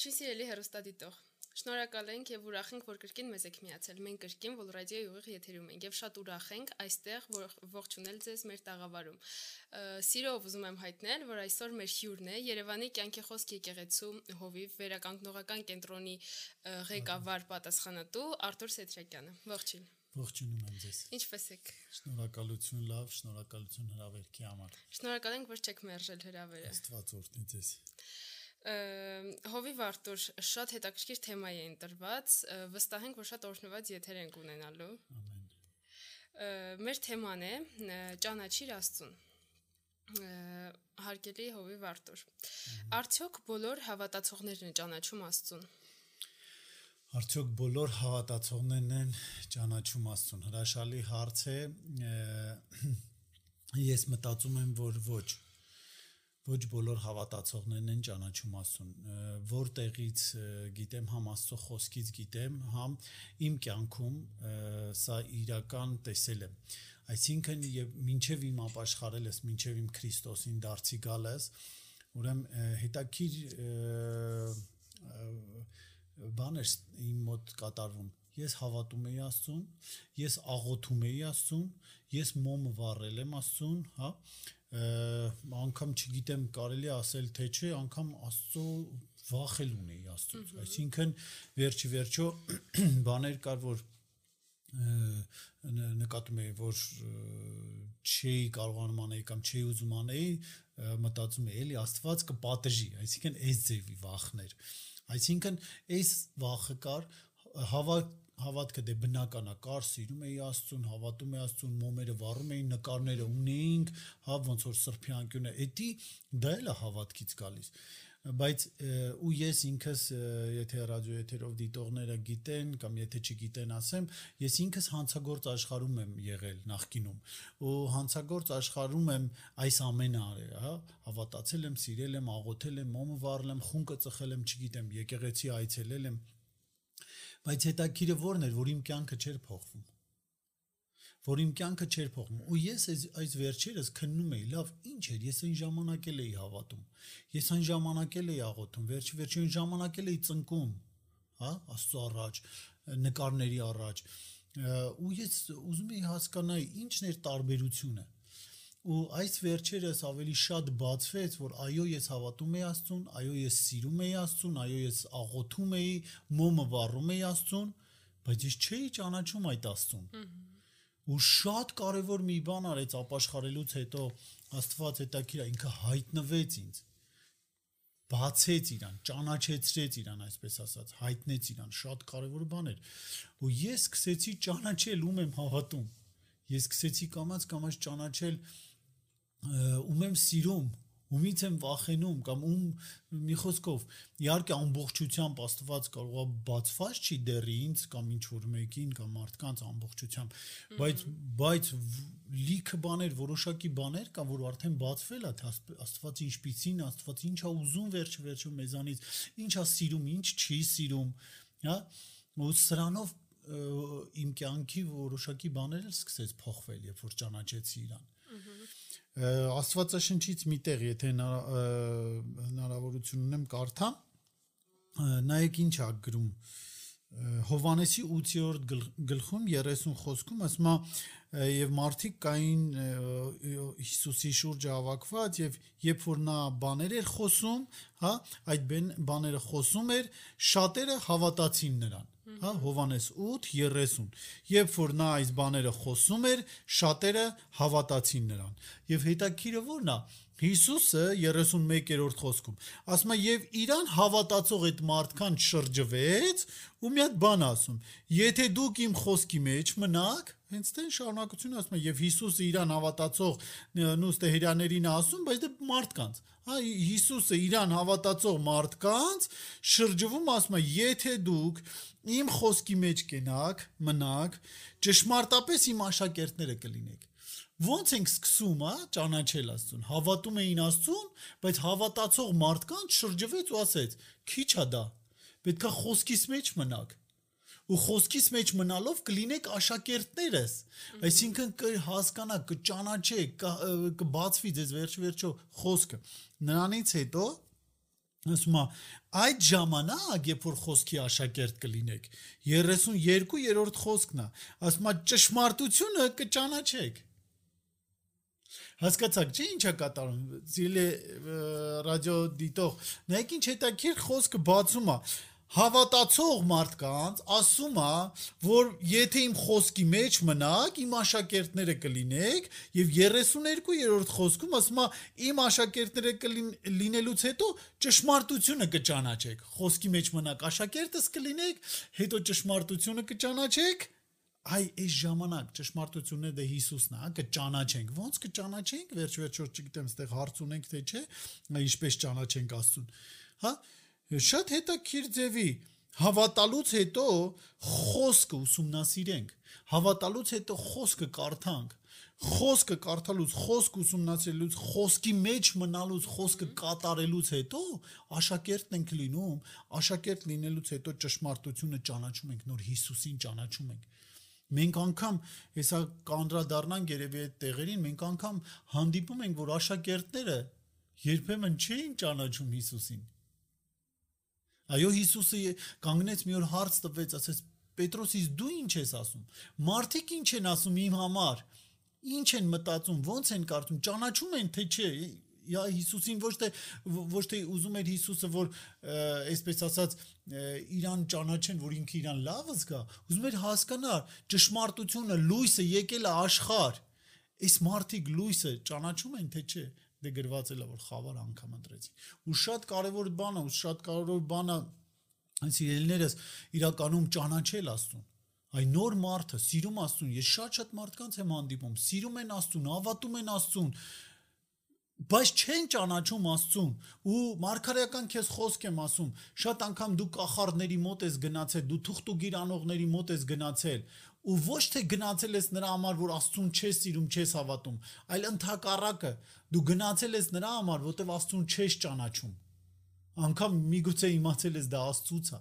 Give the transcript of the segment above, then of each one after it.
Ողջույն սիրելի հերոստատիտող։ Շնորհակալ ենք եւ ուրախ ենք, որ կրկին մեզ եք միացել։ Մենք կրկին Radio-ի ուղիղ եթերում ենք եւ շատ ուրախ ենք այստեղ ողջունել ձեզ մեր տաղավարում։ Սիրով ուզում եմ հայտնել, որ այսօր մեր հյուրն է Երևանի կյանքի խոսք եկեղեցու հովիվ վերականգնողական կենտրոնի ղեկավար պատասխանատու Արտուր Սեթրակյանը։ Ողջույն։ Ողջունում եմ ձեզ։ Ինչպե՞ս եք։ Շնորհակալություն լավ, շնորհակալություն հրավերքի համար։ Շնորհակալ ենք, որ չեք մերժել հրավերը։ Աստված օրհնի ձեզ։ Հովիվ Արտուր շատ հետաքրքիր թեմա է ընտրված, վստահ ենք, որ շատ օրհնված եթեր ենք ունենալու։ Ամեն։ Մեր թեման է ճանաչիր Աստծուն։ Հարգելի Հովիվ Արտուր։ Արդյոք բոլոր հավատացողներն են ճանաչում Աստծուն։ Արդյոք բոլոր հավատացողներն են ճանաչում Աստծուն։ Հրաշալի հարց է։ Ես մտածում եմ, որ ոչ ոչ բոլոր հավատացողներն են ճանաչում Աստծուն։ Որտեղից գիտեմ, համ Աստծո խոսքից գիտեմ, համ իմ կյանքում սա իրական տեսել եմ։ Այսինքն եւ մինչեւ իմ ապաշխարել ես, մինչեւ իմ Քրիստոսին դարձի գալես, ուրեմն հետաքրիր բաներ իմ մոտ կատարվում ես հավատում եի Աստծուն, ես աղոթում եի Աստծուն, ես մոմը վառել եմ Աստծուն, հա, անգամ չգիտեմ կարելի ասել թե չէ, անգամ Աստծո վախել ունեի Աստծուց։ Այսինքն վերջի վերջո բաներ կար, որ նկատում եի, որ չէի կարողանում անել կամ չէի ուզում անել, մտածում եի, էլի Աստված կպատժի, այսինքն այս ձևի վախներ։ Այսինքն այս վախը կար հավատ հավատքը դե բնական է, կար սիրում էի Աստծուն, հավատում էի Աստծուն, մոմերը վառում էի, նկարները ունեինք, հա ոնց որ սրբյանքյունը, էդի դա էլ է հավատքից գալիս բայց ու ես ինքս եթե ռադիո եթերով դիտողները գիտեն կամ եթե չգիտեն ասեմ ես ինքս հանցագործ աշխարհում եմ եղել նախկինում ու հանցագործ աշխարհում եմ այս ամենը արել հա հավատացել եմ սիրել եմ աղոթել եմ մոմը վառել եմ խունկը ծխել եմ չգիտեմ եկեղեցի այցելել եմ Բայց հետաքրիրը ո՞րն էր, որ իմ կյանքը չէր փոխվում։ Որ իմ կյանքը չէր փոխվում։ Ու ես այս այս վերջերս քննում էի, լավ, ինչ էր, ես այն ժամանակել էի հավատում։ Ես այն ժամանակել էի աղոթում, վերջի վերջին ժամանակել էի ծնկում, հա, Աստծո առաջ, նկարների առաջ։ Ու ես ուզում էի հասկանալ ինչն էր տարբերությունը ու այս վերջերս ավելի շատ բացվեց, որ այո, ես հավատում եի Աստծուն, այո, ես սիրում եի Աստծուն, այո, ես աղոթում էի, մոմը վառում էի Աստծուն, բայց ես չէի ճանաչում այդ Աստծուն։ Ու շատ կարևոր մի բան արեց ապաշխարելուց հետո Աստված հետաքրքիր ինքը հայտնվեց ինձ բացեց իրան, ճանաչեցրեց իրան, այսպես ասած, հայտնեց իրան, շատ կարևոր բան էր։ Ու ես սկսեցի ճանաչել ում եմ հավատում։ Ես սկսեցի կամած կամած ճանաչել ում եմ սիրում, ումից եմ վախենում կամ ում մի խոսքով իհարկե ամբողջությամբ Աստված կարողա բացված չի դեռ ինձ կամ ինչ որ մեկին կամ մարդկանց ամբողջությամբ բայց բայց լիքը բաներ որոշակի բաներ կան որ արդեն բացվել է Աստված ինչպիսին Աստված ինչա ուզում վերջ վերջում մեզանից ինչա սիրում ինչ չի սիրում հա ու սրանով իմ կյանքի որոշակի բաներ էլ սկսեց փոխվել երբ որ ճանաչեցի իրան Աստվածաշնչից մի տեղ, եթե հնարավորություն ունեմ կարդամ, նայեք ինչ ա գրում Հովանեսի 8-րդ գլխում 30 խոսքում ասում է եւ մարդիկ կային Հիսուսի շուրջը հավաքված եւ երբ որ նա բաներ էր խոսում, հա, այդ բաները խոսում էր, շատերը հավատացին նրան հա Հովանես 8:30 երբ որ նա այս բաները խոսում էր շատերը հավատացին նրան եւ հետաքրիրը ո՞րն է Հիսուսը 31-րդ խոսքում ասում է եւ իրան հավատացող այդ մարդկան շրջվեց ու մի հատ բան ասում եթե դուք իմ խոսքի մեջ մնաք հենց դեն շարունակությունը ասում է եւ Հիսուսը իրան հավատացող նույնիսկ հերաներին ասում բայց դա մարդկանց հա Հիսուսը իրան հավատացող մարդկանց շրջվում ասում է եթե դուք իմ խոսքի մեջ կենաք մնաք ճշմարտապես իմ աշակերտները կլինեք Ոնց ենք սկսում, հա, ճանաչել Աստծուն։ Հավատում էին Աստծուն, բայց հավատացող մարդկանց շրջվեց ու ասեց. «Քիչ է դա։ Պետքա խոսքիս մեջ մնաք» ու խոսքիս մեջ մնալով կլինեք աշակերտներս այսինքն կհասկանաք կճանաչեք կբացվի ձեզ վերջ վերջո խոսքը նրանից հետո ասում է այդ ժամանակ երբ որ խոսքի աշակերտ կլինեք 32-րդ խոսքն է ասում է ճշմարտությունը կճանաչեք հասկացաք չէ ինչա կատարում զիլե ռադիո դիտող նայեք ինչ հետաքրքիր խոսքը բացում է հավատացող մարդկանց ասում է, որ եթե իմ խոսքի մեջ մնաք, իմ աշակերտները կլինեք, եւ 32-րդ խոսքում ասում է, իմ աշակերտները կլինելուց հետո ճշմարտությունը կճանաչեք։ Խոսքի մեջ մնաք, աշակերտս կլինեք, հետո ճշմարտությունը կճանաչեք, այ այս ժամանակ ճշմարտությունն է դե Հիսուսն է, կճանաչենք։ Ոնց կճանաչենք, վերջ-վերջո չգիտեմ, այդտեղ հարց ունենք թե չէ, ինչպես ճանաչենք Աստծուն։ Հա, շատ հետաքրիր ձևի հավատալուց հետո խոսքը ուսումնասիրենք հավատալուց հետո խոսքը կարդանք խոսքը կարդալուց խոսք ուսումնասիրելուց խոսքի մեջ մնալուց խոսքը կատարելուց հետո աշակերտն ենք լինում աշակերտ լինելուց հետո ճշմարտությունը ճանաչում ենք նոր Հիսուսին ճանաչում ենք մենք անգամ հեսա կանդրադառնանք երևի այդ տեղերին մենք անգամ հանդիպում ենք որ աշակերտները երբեմն չէին ճանաչում Հիսուսին Այո Հիսուսը կանգնեց մի օր հարց տվեց, ասեց Պետրոսից դու ինչ ես ասում։ Մարդիկ ինչ են ասում իմ համար։ Ինչ են մտածում, ո՞նց են կարծում, ճանաչում են թե չէ։ Յա Հիսուսին ոչ թե ոչ թե ուզում էր Հիսուսը որ այսպես ասած իրան ճանաչեն, որ ինքը իրան լավը զգա, ուզում էր հասկանալ ճշմարտությունը, լույսը եկել է աշխարհ։ Այս մարդիկ լույսը ճանաչում են թե չէ դե գրված էլա որ խավար անգամ ընտրեցի ու շատ կարևոր բան է ու շատ կարևոր բան է այս իրելներս իրականում ճանաչել աստուն այ նոր մարդը սիրում աստուն ես շատ-շատ մարդկանց եմ հանդիպում սիրում են աստուն հավատում են աստուն բայց չեն ճանաչում Աստծուն ու մարգարեական քեզ խոսք եմ ասում շատ անգամ դու կախարդների մոտ ես գնացել դու թուղթուգիր անողների մոտ ես գնացել ու ոչ թե գնացել ես նրա համար, որ Աստծուն չես սիրում, չես հավատում, այլ ընդհակառակը դու գնացել ես նրա համար, որտեվ Աստծուն չես ճանաչում։ Անկամ միգուցե իմացել ես դա Աստծուց է։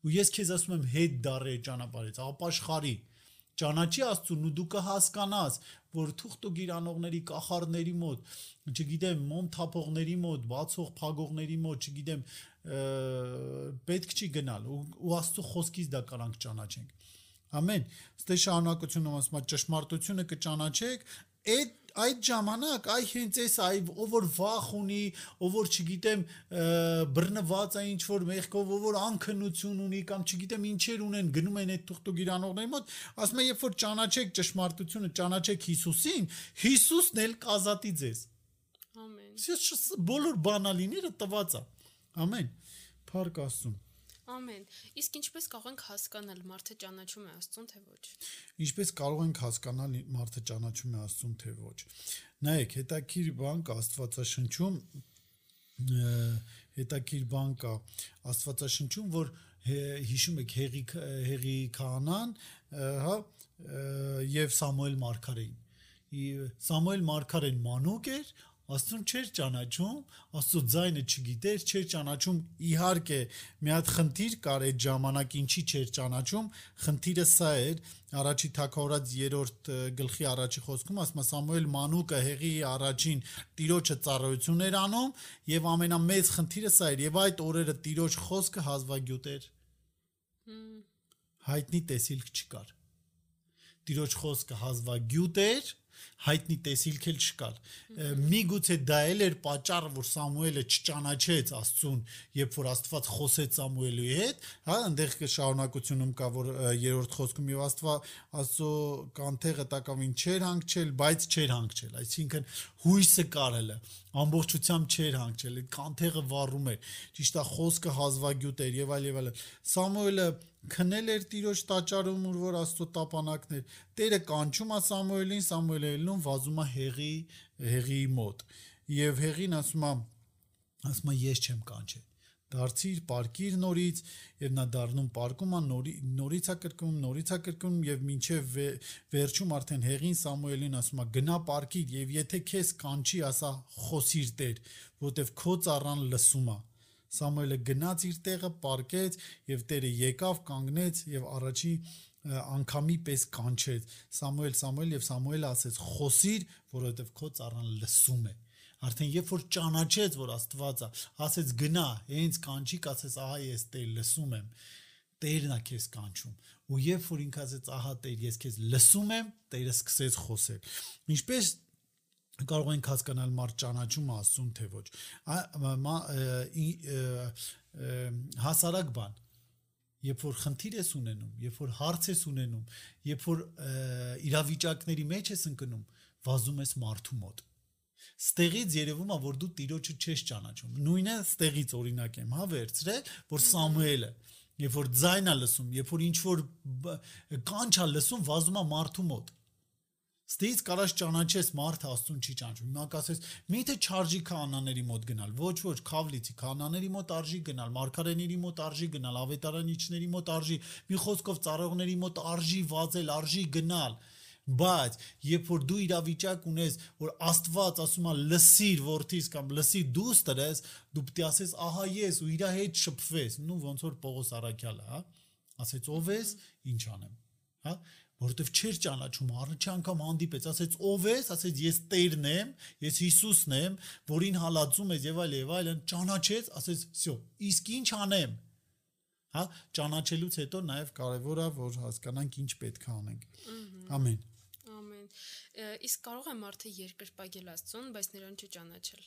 Ու ես քեզ ասում եմ հետ դարե ճանապարհից, ապաշխարի ճանաչի Աստծուն ու դու կհասկանաս, որ թուղթ ու գիրանողների կախարդների մոտ, չգիտեմ, մոմ թափողների մոտ, բացող փագողների մոտ, չգիտեմ, պետք չի գնալ ու, ու Աստծո խոսքից դա կարանք ճանաչենք։ Ամեն։ Ստե շարունակությունում ասում է ճշմարտությունը կճանաչեք, այդ այդ ժամանակ այ հենց էս այ ով որ վախ ունի, ով որ չգիտեմ բռնված է ինչ որ մեղքով, ով որ անքնություն ունի կամ չգիտեմ ինչեր ունեն, գնում են այդ թուղթու գիրանողների մոտ, ասում է երբ որ ճանաչեք ճշմարտությունը, ճանաչեք Հիսուսին, Հիսուսն էլ կազատի ձեզ։ Ամեն։ Ես բոլոր բանալիները տված է։ Ամեն։ Փառք Աստծուն։ Ամեն։ Իսկ ինչպես կարող ենք հասկանալ մարդը ճանաչում է Աստծուն թե ոչ։ Ինչպես կարող ենք հասկանալ մարդը ճանաչում է Աստծուն թե ոչ։ Նայեք, հետաքրիր բան կա Աստվածաշնչում հետաքրիր բան կա Աստվածաշնչում, որ հիշում եք Հեղի Հեղի քահանան, հա, եւ Սամուել մարգարեին։ Սամուել մարգարեն մանուկ էր, Աստծուն չէր ճանաչում, Աստծո ձայնը չգիտեր, չէր ճանաչում։ Իհարկե, մի հատ խնդիր կար այդ ժամանակ ինչի չէր ճանաչում, խնդիրը սա էր, առաջի թակավորած 3-րդ գլխի առաջի խոսքում ասում է Սամուել մանուկը հեղի առաջին տիրոջը ծառայություն էր անում եւ ամենամեծ խնդիրը սա էր եւ այդ օրերը տիրոջ խոսքը հազվագյուտ էր։ Հայտնի տեսիլք չկար։ Տիրոջ խոսքը հազվագյուտ էր հայտնի տեսիլք էլ չկար։ Միգուցե դա էլ էր պատճառը, որ Սամուելը չճանաչեց Աստծուն, երբ որ Աստված խոսեց Սամուելի հետ, հա, այնտեղ շարունակությունում կա, որ երրորդ խոսքում եւ Աստված Աստծո կանթեղը տակավին չէր հանգչել, բայց չէր հանգչել, այսինքն հույսը կար հələ ամբողջությամբ չէր հանգչել, այդ կանթեղը վառում էր։ Ճիշտ է, խոսքը հազվագյուտ էր եւ այլ եւ այլ։ Սամուելը քնել էր տիրոջ տաճարում, ուր որ Աստծո տապանակներ։ Տերը կանչում է Սամուելին, Սամուելը ելնում վազում է հեղի հեղի մոտ։ Եվ հեղին ասում է ասում է ես չեմ կանչել դարձիր, պարկիր նորից եւ նա դառնում պարկում է նորի նորից է կրկնում, նորից է կրկնում եւ մինչեւ վերջում արդեն հեղին Սամուելին ասում է գնա պարկիր եւ եթե քեզ կանչի ասա խոսիր Տեր, որովհետեւ քո ծառան լսում է։ Սամուելը գնաց իր տեղը, պարկեց եւ Տերը եկավ, կանգնեց եւ առաջի անգամի պես կանչեց Սամուել Սամուել եւ Սամուելը ասեց խոսիր որովհետեւ քո ծառան լսում է Արդեն երբ որ ճանաչեց, որ Աստվածը, ասեց գնա, հենց կանչիկ ասեց, ահա ես Տեր լսում եմ։ Տերն է քեզ կանչում։ Ու երբ որ ինքը ասեց, ահա Տեր, ես քեզ լսում եմ, Տերը սկսեց խոսել։ Ինչպես կարող ենք հասկանալ մարդ ճանաչում Աստծուն թե ոչ։ Հասարակ բան երբ որ խնդիր ես ունենում, երբ որ հարց ես ունենում, երբ որ իրավիճակների մեջ ես ընկնում, վազում ես մարդու մոտ ստեղից երևում է որ դու տիրոջը չես ճանաչում նույնը ստեղից օրինակ եմ հա վերցրել որ Սամուելը երբ որ ձայնա լսում երբ որ ինչ որ կանչա լսում վազում է մարդու մոտ Ստից կարաս ճանաչես մարդ աստուն չի ճանաչում։ Հիմա կասես, միթե չարժի կանաների մոտ գնալ։ Ոչ, ոչ, քավլիցի կանաների մոտ արժի գնալ, մարգարեների մոտ արժի գնալ, ավետարանիչների մոտ արժի, մի խոսքով ծառողների մոտ արժի վազել, արժի գնալ բայց երբ որ դու իրավիճակ ունես որ Աստված ասում է լսիր որդիս կամ լսիր դուստրես դու պետք է ասես ահա ես ու իր հետ շփվես նու ոնց որ Պողոս Արաքյալը հա ասեց ով ես ինչ անեմ հա որովհետև չէր ճանաչում առաջի անգամ հանդիպեց ասեց ով ես ասեց ես Տերն եմ ես Հիսուսն եմ որին հալածում ես եւ այլ եւ այլն ճանաչեց ասեց всё իսկ ինչ անեմ հա ճանաչելուց հետո նաեւ կարեւոր է որ հասկանանք ինչ պետք է անենք ամեն ամեն իսկ կարող է մարդը երկրպագել Աստծուն բայց նրան չճանաչել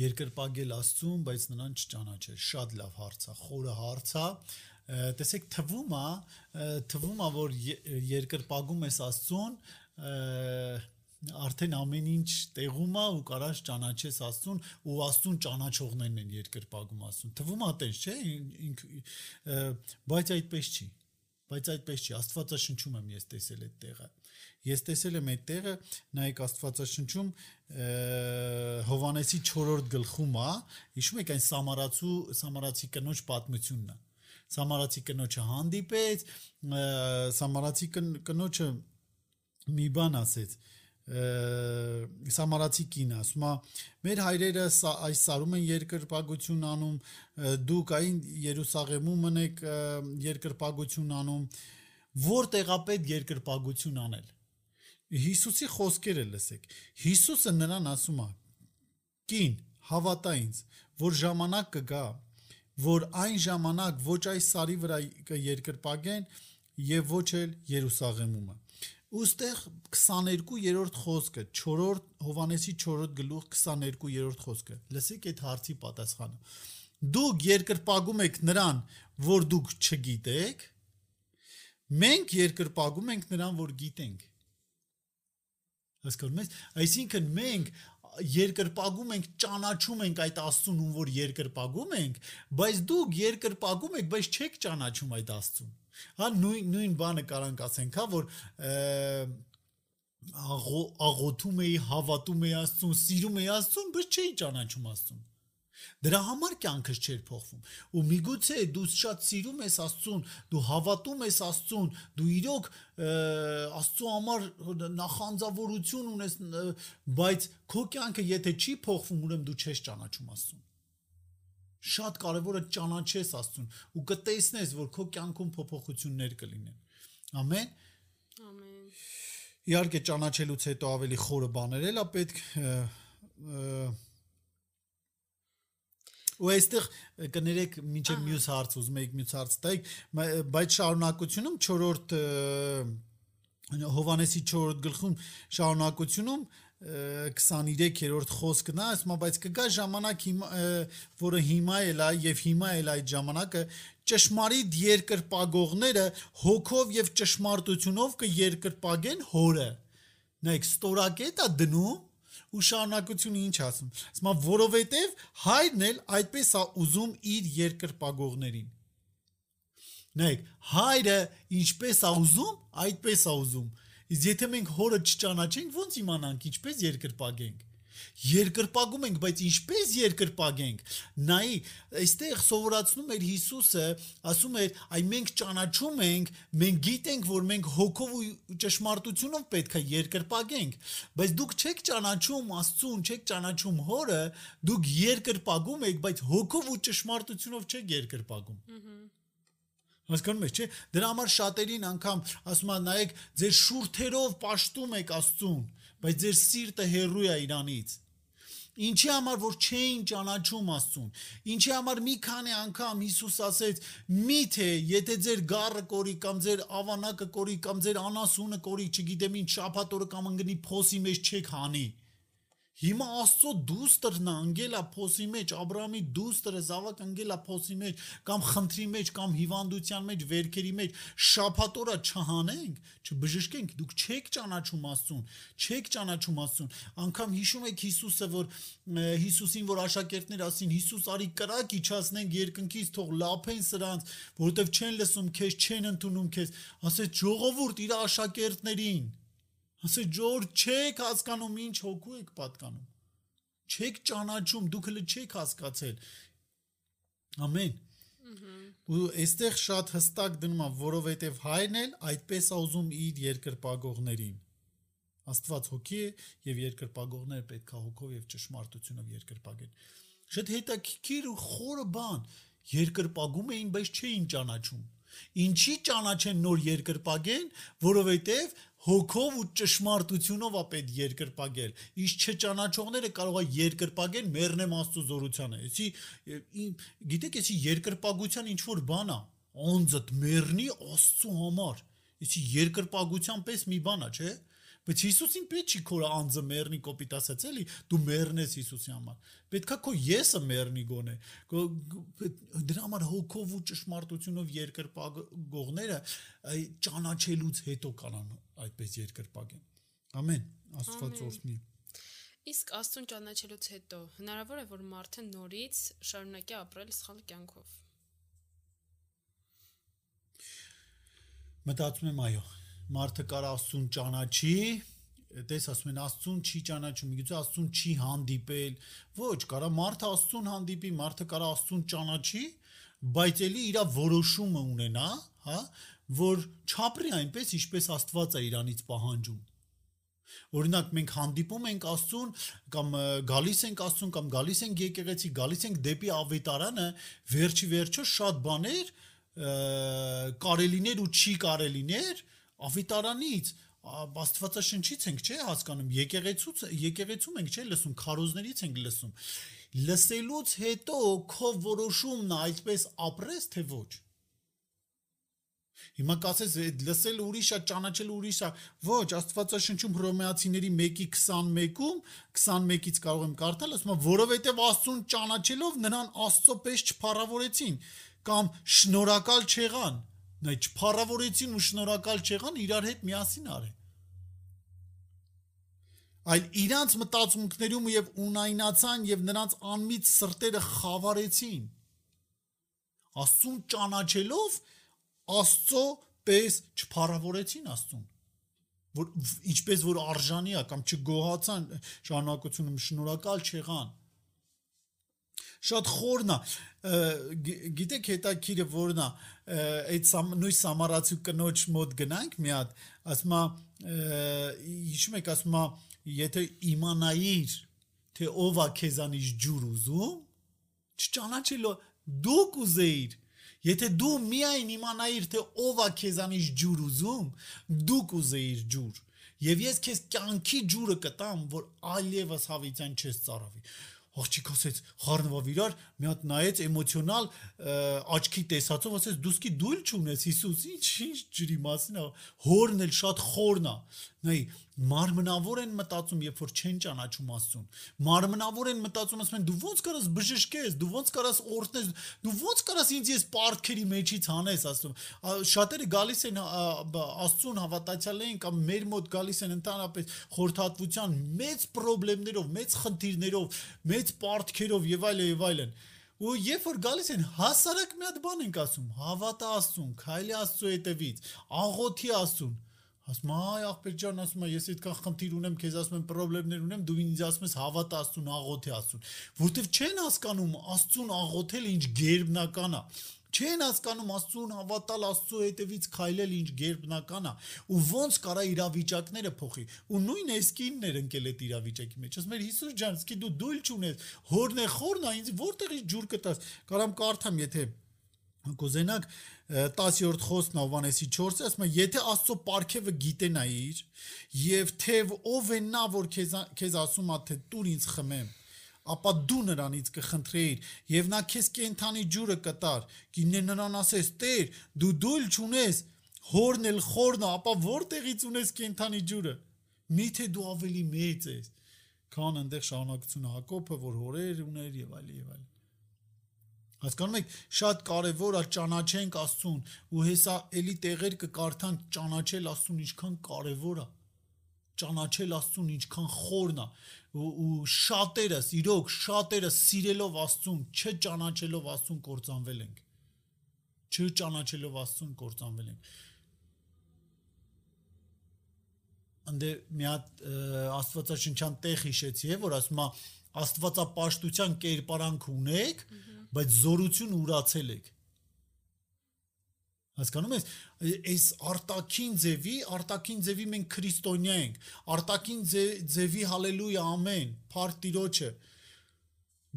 երկրպագել Աստծուն բայց նրան չճանաչել շատ լավ հարց է խորը հարց է տեսեք թվում է թվում է որ երկրպագում ես Աստծուն արդեն ամեն ինչ տեղում է ու կարաս ճանաչես Աստծուն ու Աստծուն ճանաչողներն են երկրպագում Աստծուն թվում է տես չէ բայց այդպես չի բայց այդպես չի Աստվածաշնչում եմ ես տեսել այդ տեղը ես տեսել եմ այդ տեղը նայեք Աստվածաշնչում Հովանեսի 4-րդ գլխում է հիշում եք այն Սամարացու Սամարացի կնոջ պատմությունն է Սամարացի կնոջը հանդիպեց, Սամարացի կնոջը մի բան ասեց, Սամարացի կինը ասում է մեր հայրերը այս սարում են երկրպագություն անում դուք այն Երուսաղեմում մնեք երկրպագություն անում որտեղ է պետք երկրպագություն անել Հիսուսի խոսքերը լսեք Հիսուսը նրան ասում է կին հավատա ինձ որ ժամանակ կգա որ այն ժամանակ ոչ այս սարի վրա կերկրպագեն եւ ոչ էլ Երուսաղեմումը։ Ոստեղ 22-րդ խոսքը, 4-րդ Հովանեսի 4-րդ գլուխ 22-րդ խոսքը։ Լսեք այդ հարցի պատասխանը։ Դուք երկրպագում եք նրան, որ դուք չգիտեք։ Մենք երկրպագում ենք նրան, որ գիտենք։ Հասկանում եք։ Այսինքն մենք երկրպագում ենք, ճանաչում ենք այդ Աստծուն, ում որ երկրպագում ենք, բայց դուք երկրպագում եք, բայց չեք ճանաչում այդ Աստծուն։ Հա նույն նույն բանը կարանք ասենք, հա որ աղոթում էի, հավատում էի Աստծուն, սիրում էի Աստծուն, բայց չէի ճանաչում Աստծուն։ Դրա համար կյանքս չէր փոխվում։ Ու միգուցե դու շատ սիրում ես Աստծուն, դու հավատում ես Աստծուն, դու իրոք Աստծո համար նախանձավորություն ունես, բայց քո կյանքը եթե չի փոխվում, ուրեմն դու չես ճանաչում Աստծուն։ Շատ կարևորը ճանաչես Աստծուն ու կտեսնես, որ քո կյանքում փոփոխություններ կլինեն։ Ամեն։ Ամեն։ Իհարկե ճանաչելուց հետո ավելի խորը բաներ էլա պետք ու այստեղ կներեք մինչև մյուս հարց ուզում եք մյուս հարց տայք բայց շարունակությունում 4-րդ Հովանեսի 4-րդ գլխում շարունակությունում 23-րդ խոսքն է, ասում բայց կգա ժամանակ հիմա որը հիմա էլ է եւ հիմա էլ այդ ժամանակը ճշմարիտ երկրպագողները հոգով եւ ճշմարտությունով կերկրպագեն հորը։ Նայեք, ստորակետա դնում ու շարունակությունը ինչ ասում։ է որովհետև հայրն էլ այդպես է ուզում իր երկրպագողներին։ Նայեք, հայրը ինչպես է ուզում, այդպես է ուզում։ Իսկ եթե մենք հորը չճանաչենք, ո՞նց իմանանք ինչպես երկրպագենք երկրպագում ենք, բայց ինչպես երկրպագենք։ Նայի, այստեղ սովորացնում էր Հիսուսը, ասում էր, այ մենք ճանաչում ենք, մենք գիտենք, որ մենք հոգով ու ճշմարտությունով պետք է երկրպագենք, բայց դուք չեք ճանաչում Աստծուն, չեք ճանաչում Հորը, դուք երկրպագում եք, բայց հոգով ու ճշմարտությունով չեք երկրպագում։ Ահա Հասկանում եք, չէ՞։ Դրա համար շատերին անգամ ասում են, նայեք, ձեր շուրթերով ճաշտում եք Աստծուն, բայց ձեր սիրտը հեռու է իրանից։ Ինչի համար որ չէին ճանաչում Աստծուն։ Ինչի համար մի քանի անգամ Հիսուս ասեց. «Միթե եթե ձեր գառը կորի կամ ձեր ավանակը կորի կամ ձեր անասունը կորի, չգիտեմ ինչ շափատորը կամ ընկնի փոսի մեջ չեք հանի»։ Հիմա Աստծո դուստրն անգելա փոսի մեջ, Աբրահամի դուստրը զավակ անգելա փոսի մեջ, կամ խնդրի մեջ, կամ հիվանդության մեջ, վերքերի մեջ, շափատորա չհանենք, չբժշկենք, դուք չեք ճանաչում Աստծուն, չեք ճանաչում Աստծուն։ Անկամ հիշում եք Հիսուսը, որ Հիսուսին, որ աշակերտներ ասին, Հիսուս արի կրակ իջացնենք երկնքից, թող լափեն սրանց, որովհետև չեն լսում քեզ, չեն ընդունում քեզ։ Ասեց ժողովուրդ իր աշակերտներին Ասե ջոր չեք հասկանում ինչ հոգու եք պատկանում։ Չեք ճանաչում, դուք հələ չեք հասկացել։ Ամեն։ Ու այստեղ շատ հստակ դնում է, որովհետև հայրն էլ այդպես է ուզում իր երկրպագողներին։ Աստված հոգի է եւ երկրպագողները պետք է հոգով եւ ճշմարտությունով երկրպագեն։ Շատ հետաքրքիր ու խորը բան։ Երկրպագում էին, բայց չէին ճանաչում։ Ինչի ճանաչեն նոր երկրպագեն, որովհետև հոգով ու ճշմարտությունով է պետք երկրպագել։ Իշ չճանաչողները կարող է երկրպագեն մեռնեմ Աստծո զորությանը։ Էսի գիտեք, էսի երկրպագության ինչ որ բան է։ Անձդ մեռնի Աստծո համար։ Էսի երկրպագության պես մի բան է, չէ՞։ Բայց Հիսուսին պետք չի քո անձը մեռնի կոպիտ ասած էլի, դու մեռնես Հիսուսի համար։ Պետքա քո եսը մեռնի գոնե։ Դրա համար հոգով ու ճշմարտությունով երկրպագողները ճանաչելուց հետո կանան այդպես երկրպագեն։ Ամեն։ Աստված օրհնի։ Իսկ Աստուն ճանաչելուց հետո հնարավոր է որ մարդը նորից շարունակի ապրել սխալ կյանքով։ Մտածում եմ այո մարդը կարա Աստծուն ճանաչի, դες ասում են Աստծուն չի ճանաչում, միգուցե Աստծուն չի հանդիպել։ Ոչ, կարա մարդը Աստծուն հանդիպի, մարդը կարա Աստծուն ճանաչի, բայց ելի իր որոշումը ունենա, հա, որ չապրի այնպես, ինչպես Աստված է իրանից պահանջում։ Օրինակ մենք հանդիպում ենք Աստծուն կամ գալիս ենք Աստծուն կամ գալիս ենք եկեղեցի, գալիս ենք դեպի ավետարանը, վերջի վերջո շատ բաներ կարելիներ ու չի կարելիներ ավետարանից Աստվածաշնչից ենք, չէ, հասկանում, եկեղեցուց, եկեղեցում ենք, չէ, լսում, քարոզներից ենք լսում։ Լսելուց հետո քո որոշումն է այդպես ապրես թե ոչ։ Հիմա կասես լսել ուրիշ է, ճանաչել ուրիշ է։ Ոչ, Աստվածաշնչում Հռոմեացիների 1:21-ում 21-ից կարող եմ կարդալ, ասում է, որովհետև Աստծուն ճանաչելով նրան Աստծո պես չփառավորեցին կամ շնորհակալ չեղան Նա չփառավորեցին ու շնորհակալ չեղան իրար հետ միասին արեն այլ իրանց մտածմունքներում եւ ունայնացան եւ նրանց անմիտ սրտերը խավարեցին Աստծուն ճանաչելով Աստծո պես չփառավորեցին Աստծուն որ ինչպես որ արժանի է կամ չգոհացան շարունակությունում շնորհակալ չեղան շատ խորն է գիտեք հետաքրիրը որն է այդ նույն սամարացու կնոջ մոտ գնանք մի հատ ասում է հիշում եք ասում է եթե իմանայիր թե ով է քեզանից ջուր ուզում չճանաչելով դուք ուզեիր Եթե դու միայն իմանայիր թե ով է քեզանից ջուր ուզում, դուք ուզեիր ջուր։ Եվ ես քեզ կյանքի ջուրը կտամ, որ այլևս հավիտյան չես ծառավի աղջիկ ասեց խառնվավ իրար մի հատ նայեց էմոցիոնալ աչքի տեսածով ասեց դուսկի դույլ չունես Հիսուս ինչ ինչ ջրի մասին է հորն էլ շատ խորն է նայ մարմնավոր են մտածում երբ որ չեն ճանաչում Աստծուն մարմնավոր են մտածում ասում են դու ո՞նց կարաս բժշկես դու ո՞նց կարաս օրհնես դու ո՞նց կարաս ինձ ես պարտքերի մեջից հանես ասում շատերը գալիս են Աստծուն հավատացյալ են կամ մեր մոտ գալիս են ընդհանրապես խորթատվության մեծ խնդիրներով մեծ խնդիրներով մեծ պարտքերով եւ այլն եւ այլն ու երբ որ գալիս են հասարակ մի հատ բան ենք ասում. Հավատա Աստծուն քայլի Աստծո հետևից աղոթի Աստծուն ասում այ ախպեր ջան ասում է ես այդքան խնդիր ունեմ քեզ ասում եմ խնդիրներ ունեմ դու ինձ ասում ես հավատա Աստծուն աղոթի Աստծուն որտեվ չեն հասկանում Աստծուն աղոթել ինչ գերբնական է չեն հասկանում Աստծուն հավատալ Աստծո հետևից քայլել ինչ գերբնական է ու ոնց կարա իրավիճակները փոխի ու նույն էսկիններ ընկել այդ իրավիճակի մեջ ասում էր Հիսուս ջան սկի դու դույլ չունես հորն է խորն է ինձ որտեղից ջուր կտաս կարամ կարդամ եթե կուզենաք 10-րդ խոսքն Հովանեսի 4-ը ասում է եթե Աստծո պարգևը գիտենայիր եւ թե ով է նա որ քեզ քեզ ասում է թե տուր ինձ խմեմ ապա դու նրանից կխնդրեիր եւ նա քեզ կենթանի ջուրը կտար գինե նրան ասես տեր դու դուլ ճունես հորն էլ խորն ապա որտեղից ունես կենթանի ջուրը միթե դու ավելի մեծ ես քան այնտեղ շարունակությունը Հակոբը որ հորեր ուներ եւ այլ եւ այլ Հասկանում եք, շատ կարևոր է ճանաչենք Աստծուն ու հեսա էլի տեղեր կկարդանք ճանաչել Աստծուն ինչքան կարևոր է ճանաչել Աստծուն ինչքան խորն է ու, ու շատերս իրոք շատերը սիրելով Աստծուն չճանաչելով Աստծուն կործանվել ենք չճանաչելով Աստծուն կործանվել ենք անդե մի հատ աստվածաշնչյան տեղ հիշեցի որ ասում է աստվածապաշտության կերպարանք ունեք բայց զորություն ուրացել եք Հասկանում ես, այս արտակին ձևի, արտակին ձևի մենք քրիստոնյա ենք։ Արտակին ձևի հալելույա ամեն, փառք Տիրոջը։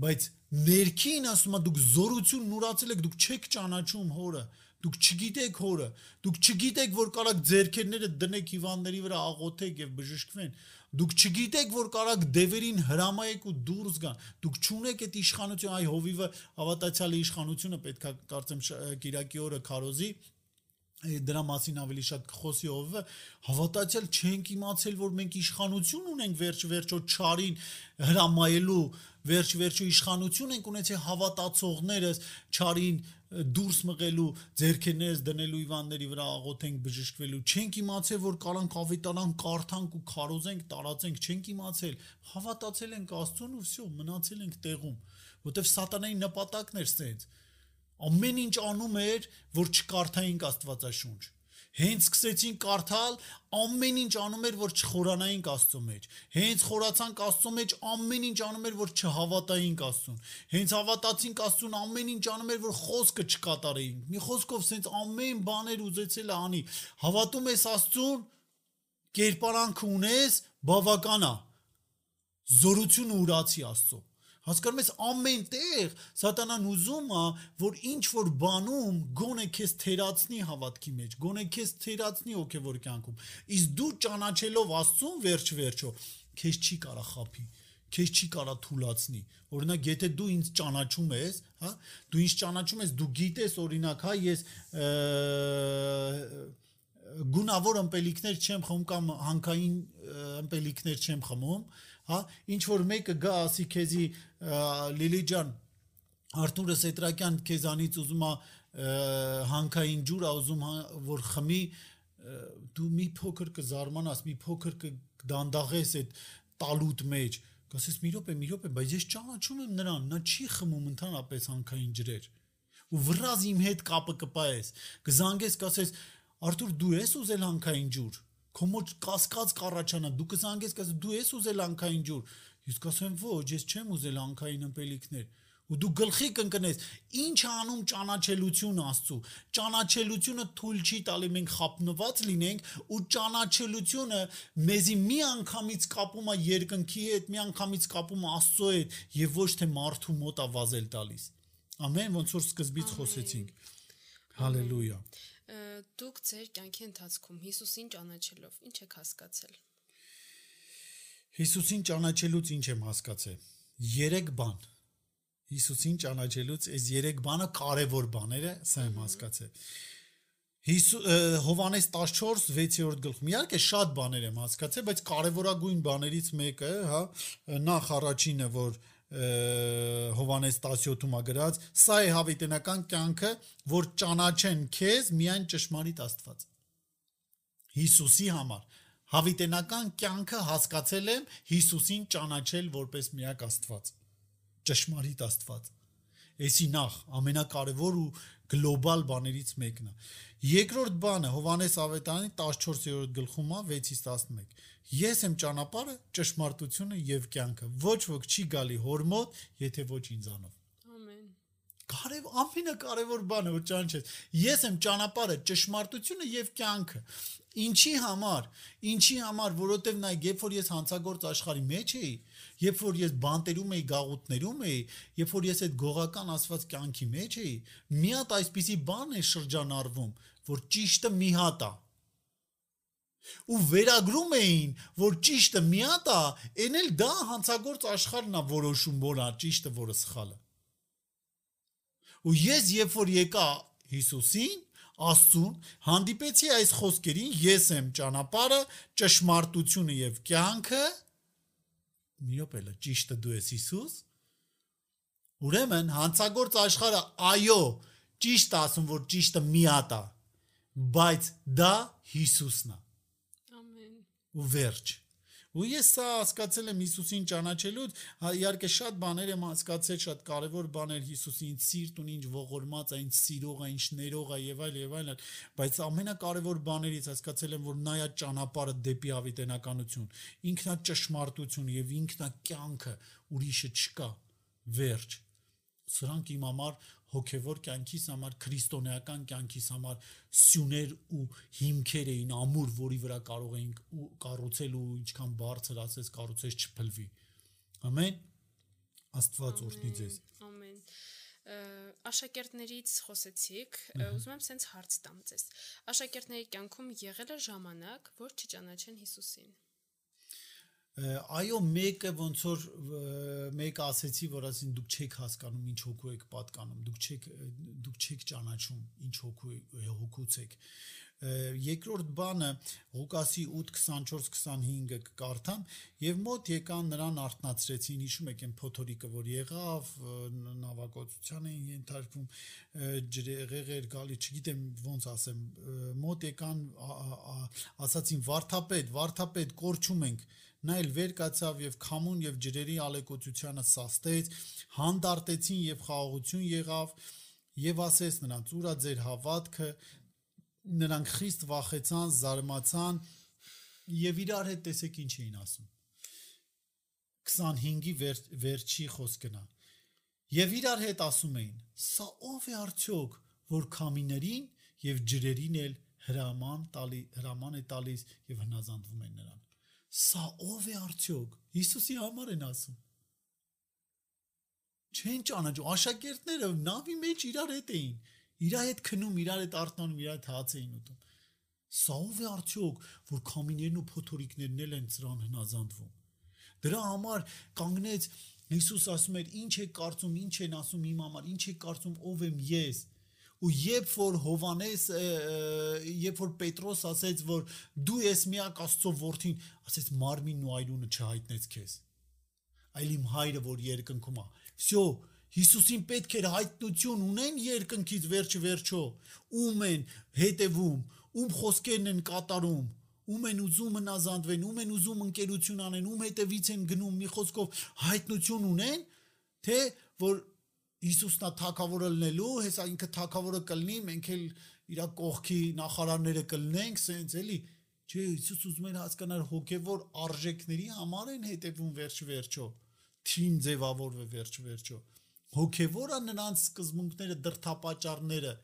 Բայց ներքին ասում է դուք զորություն նորացել եք, դուք չեք ճանաչում հորը, դուք չգիտեք հորը, դուք չգիտեք որ կարաք ձերքերները դնեք հիվանդների վրա աղոթեք եւ բժշկվեն։ Դուք չգիտեք որ կարաք դևերին հրամայեք ու դուրս գան։ Դուք չունեք այդ իշխանությունը, այ հովիվը հավատացյալի իշխանությունը պետքա կարծեմ Կիրակի օրը քարոզի դրա մասին ավելի շատ կխոսի ովը հավատացյալ չենք իմացել որ մենք իշխանություն ունենք վերջ վերջո չարին հրամայելու վերջ վերջո իշխանություն ենք ունեցել հավատացողներս չարին դուրս մղելու ձերքերներս դնելու իվանների վրա աղոթենք բժշկվելու չենք իմացել որ կարանք ավետարան կարդանք ու քարոզենք տարածենք չենք իմացել հավատացել ենք Աստծուն ու վсё մնացել ենք տեղում որտեվ սատանայի նպատակն էր սենց ամեն ինչ անում էր որ չկարդայինք Աստվածաշունչ Հենց սկսեցին կարդալ, ամեն ինչ անում էր, որ չխորանայինք Աստծո մեջ։ Հենց խորացանք Աստծո մեջ, ամեն ինչ անում էր, որ չհավատայինք Աստծուն։ Հենց հավատացինք Աստծուն, ամեն ինչ անում էր, որ խոսքը չկատարեինք։ Մի խոսքով սենց ամեն բաներ ուզեցել է անի։ Հավատում ես Աստծուն, կերպարանք ունես, բավական է։ Զորություն ուրացի Աստծո։ Հասկանում ես ամեն տեղ սատանան ուզում է, որ ինչ որ բանում գոնե քեզ թերացնի հավատքի մեջ, գոնե քեզ թերացնի հոգևոր կյանքում։ Իսկ դու ճանաչելով Աստծուն վերջ-վերջո, քեզ չի կարա խափի քեզ չի կարա թուլացնի օրինակ եթե դու ինձ ճանաչում ես հա դու ինձ ճանաչում ես դու գիտես օրինակ հա ես գունավոր ըմպելիքներ չեմ խմում կամ հանքային ըմպելիքներ չեմ խմում հա ինչ որ մեկը գա ասի քեզի Լիլի ջան Արտուրը Սետրակյան քեզանից ուզում է հանքային ջուր ա ուզում որ խմի դու մի փոքր կզարմանաս մի փոքր կդանդաղես այդ տալուտ մեջ կասես մի րոպե մի րոպե բայց ես ճանաչում եմ նրան նա չի խմում ընդհանրապես հանքային ջրեր ու վրազ իմ հետ կապը կպայես կզանգես կասես Արտուր դու ես ուզել հանքային ջուր քո մոտ կասկած կառաջանա դու կզանգես կասես դու ես ուզել անքային ջուր ես կասեմ ոչ ես չեմ ուզել անքային ըմպելիքներ ու դու գլխի կընկնես ինչ անում ճանաչելություն աստծու ճանաչելությունը թույլ չի տալի մենք խապնված լինենք ու ճանաչելությունը մեզի մի անգամից կապում է երկնքի հետ մի անգամից կապում է աստծո հետ եւ ոչ թե մարդու մոտ է վազել տալիս ամեն ոնց որ սկզբից խոսեցինք հալելույա դուք ձեր կյանքի ընթացքում Հիսուսին ճանաչելով ինչ եք հասկացել։ Հիսուսին ճանաչելուց ինչ եմ հասկացել։ Երեք բան։ Հիսուսին ճանաչելուց այս երեք բանը կարևոր բաները, սա եմ հասկացել։ Հիսու Հովանես 14 6-րդ գլխում իհարկե շատ բաներ եմ հասկացել, բայց կարևորագույն բաներից մեկը, հա, նախ առաջինը, որ Հովանես 17-ում ա գրած, սա է հավիտենական կյանքը, որ ճանաչեն քեզ միայն ճշմարիտ Աստված։ Հիսուսի համար հավիտենական կյանքը հասկացել եմ Հիսուսին ճանաչել որպես միակ Աստված։ Ճշմարիտ Աստված։ Էսի նախ ամենակարևոր ու գլոբալ բաներից մեկն է։ Երկրորդ բանը Հովանես Ավետարանի 14-րդ գլխում է 6-ից 11 Ես եմ ճանապարհը, ճշմարտությունը եւ կյանքը։ Ոչ ոք չի գալի հոր մոտ, եթե ոչ ինձանով։ Ամեն։ Կարև ամենակարևոր բանը որ ճանաչես։ Ես եմ ճանապարհը, ճշմարտությունը եւ կյանքը։ Ինչի համար։ Ինչի համար, որովհետեւ նայ, երբ որ ես հանցագործ աշխարհի մեջ էի, երբ որ ես բանտերում էի, գաղութներում էի, երբ որ ես այդ գողական ասված կյանքի մեջ էի, մի հատ այսպիսի բան է շրջանառվում, որ ճիշտը մի հատ է ու վերագրում էին, որ ճիշտը միատ է, էնել դա հանցագործ աշխարհն է որոշում, որ է ճիշտը, որը սխալը։ Ու ես երբ որ եկա Հիսուսին, Աստծուն, հանդիպեցի այս խոսքերին, ես եմ ճանապարհը, ճշմարտությունը եւ կյանքը։ Մի րոպե, ճիշտը դու ես Հիսուս։ Ուրեմն հանցագործ աշխարհը այո, ճիշտ ասում, որ ճիշտը միատ է, բայց դա Հիսուսն է ու վերջ։ Ու ես սա հասկացել եմ Հիսուսին ճանաչելուց, հա, իհարկե շատ բաներ եմ հասկացել, շատ կարևոր բաներ Հիսուսի ինձ սիրտ ունի, ինչ ողորմած է, ինչ սիրող է, ինչ ներող է եւ այլ եւ այլն, բայց ամենակարևոր բաներից հասկացել եմ, որ նայա ճանապարհը դեպի ավիտենականություն, ինքնա ճշմարտություն եւ ինքնա կյանքը, ուրիշը չկա։ Վերջ։ Սրանք իմ համար հոգևոր կյանքիս համար, քրիստոնեական կյանքիս համար սյուներ ու հիմքեր էին ամուր, որի վրա կարող էինք ու կառուցել ու ինչքան բարձր ասես կառուցես չփլվի։ Ամեն։ Աստված օրհնի ձեզ։ Ամեն աշակերտներից խոսեցիք, ուզում եմ սենց հարց տամ ձեզ։ Աշակերտների կյանքում եղել է ժամանակ, որ չճանաչեն Հիսուսին այո մեկը ոնց որ մեկ ասեցի որ ասին դուք չեք հասկանում ինչ հոգու եք պատկանում դուք չեք դուք չեք ճանաչում ինչ հոգու հոգուց եք երկրորդ բանը Ղուկասի 8:24-25-ը կարդամ եւ մոտ եկան նրան արթնացրեցին հիշում եք այն փոթորիկը որ եղավ նավակոծության էին ենթարկվում ջրեղեղեր գալի չգիտեմ ոնց ասեմ մոտ եկան ասացին վարթապետ վարթապետ կորչում ենք Նա էլ վեր կացավ եւ քամուն եւ ջրերի ալեկոծությանը սաստեց, հանդարտեցին եւ խաղաղություն եղավ եւ ասեց նրանց՝ «Ուրա ձեր հավատքը»։ Նրանք խիստ վախեցան, զարմացան եւ իրար հետ տեսեք ինչ էին ասում։ 25-ի վեր, վերջի խոսքն է։ Եվ իրար հետ ասում էին. «Սա ով է արդյոք, որ քամիներին եւ ջրերին էլ հրաման տալի, հրաման է տալիս եւ հնազանդվում են նրան»։ Սա ով է արդյոք։ Հիսուսի համար են ասում։ Չեն ճանաչում աշակերտները նավի մեջ իրար հետ էին։ Իր հետ քնում, իրար հետ արթնանում, իրար հետ հաց էին ուտում։ Սա ով է արդյոք, որ քամիներն ու փոթորիկներն էլ են ծրան հնազանդվում։ Դրա համար կանգնեց Հիսուս ասում էր. «Ինչ եք կարծում, ինչ են ասում իմ համար, ինչ եք կարծում, ով եմ ես» ու երբ որ Հովանես երբ որ Պետրոս ասեց որ դու ես միակ Աստծո որդին ասեց մարմինն ու այրունը չհայտնեց քեզ այլ իմ հայրը որ երկնքում է վсё Հիսուսին պետք էր հայտնություն ունեն երկնքից վերջը վերջո ում են հետևում ում խոսքերն են կատարում ում են ուզում հնազանդվեն, ում են ուզում ընկերություն անեն, ում հետևից են գնում, մի խոսքով հայտնություն ունեն, թե որ Հիսուսն է թակավորը լինելու, հեսա ինքը թակավորը կլինի, մենք էլ իր կողքի նախարարները կլինենք, սենց էլի։ Չէ, Հիսուս ուզում էր հասկանալ հոգևոր արժեքների համար են հետևում վերջ վերջո։ Թին ձևավորվե վերջ վերջո։ Հոգևորը նրանց սկզբունքները, դրթապաճառները,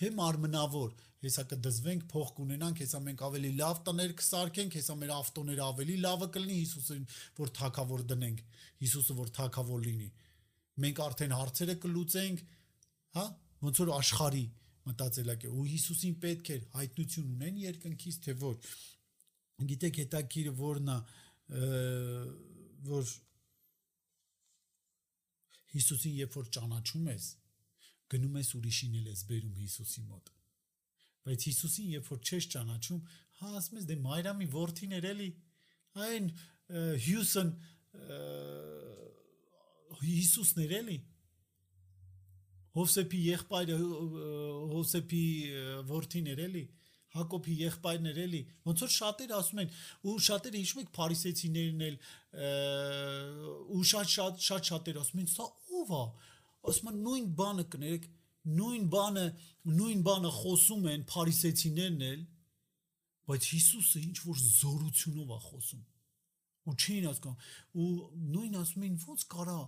թե մարմնավոր, հեսա կդզվենք, փող կունենանք, հեսա մենք ավելի լավ տներ կսարքենք, հեսա մեր ավտոները ավելի լավը կլինի Հիսուսին, որ թակավոր դնենք, Հիսուսը որ թակավոր լինի մենք արդեն հարցերը կլուծենք, հա, ոնց որ աշխարհի մտածելակ է ու Հիսուսին պետք էր հայտնություն ունեն երկնքից թե ոչ գիտեք հետաքրիրը որն է որ Հիսուսին երբ որ ճանաչում ես գնում ես ուրիշին էլ ես բերում Հիսուսի մոտ բայց Հիսուսին երբ որ չես ճանաչում հա ասում ես դե Մայրամի որդին էր էլի այն Հյուսոն Հիսուսն էր էլի Հովսեփի եղբայրը Հովսեփի որդին էր էլի Հակոբի եղբայրն էր էլի ոնց որ շատերը ասում են ու շատերը հիշում եք փարիսեցիներն էլ ու շատ շատ շատ շատերը ասում են սա ով է ասում են նույն բանը կներեք նույն բանը նույն բանը խոսում են փարիսեցիներն էլ բայց Հիսուսը ինչ որ զորությունով է խոսում ու չէին հասկանում ու նույն ասում էին ո՞նց կարա